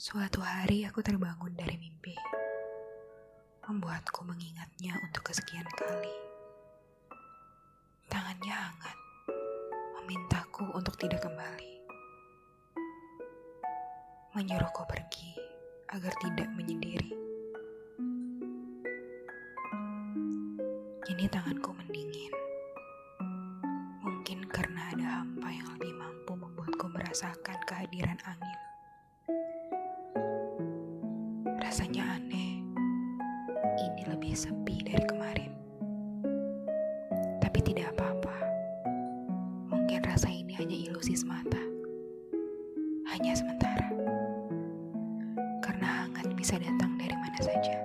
Suatu hari aku terbangun dari mimpi, membuatku mengingatnya untuk kesekian kali. Tangannya hangat, memintaku untuk tidak kembali, menyuruhku pergi agar tidak menyendiri. Kini tanganku mendingin, mungkin karena ada hampa yang lebih mampu membuatku merasakan kehadiran angin rasanya aneh. Ini lebih sepi dari kemarin. Tapi tidak apa-apa. Mungkin rasa ini hanya ilusi semata. Hanya sementara. Karena hangat bisa datang dari mana saja.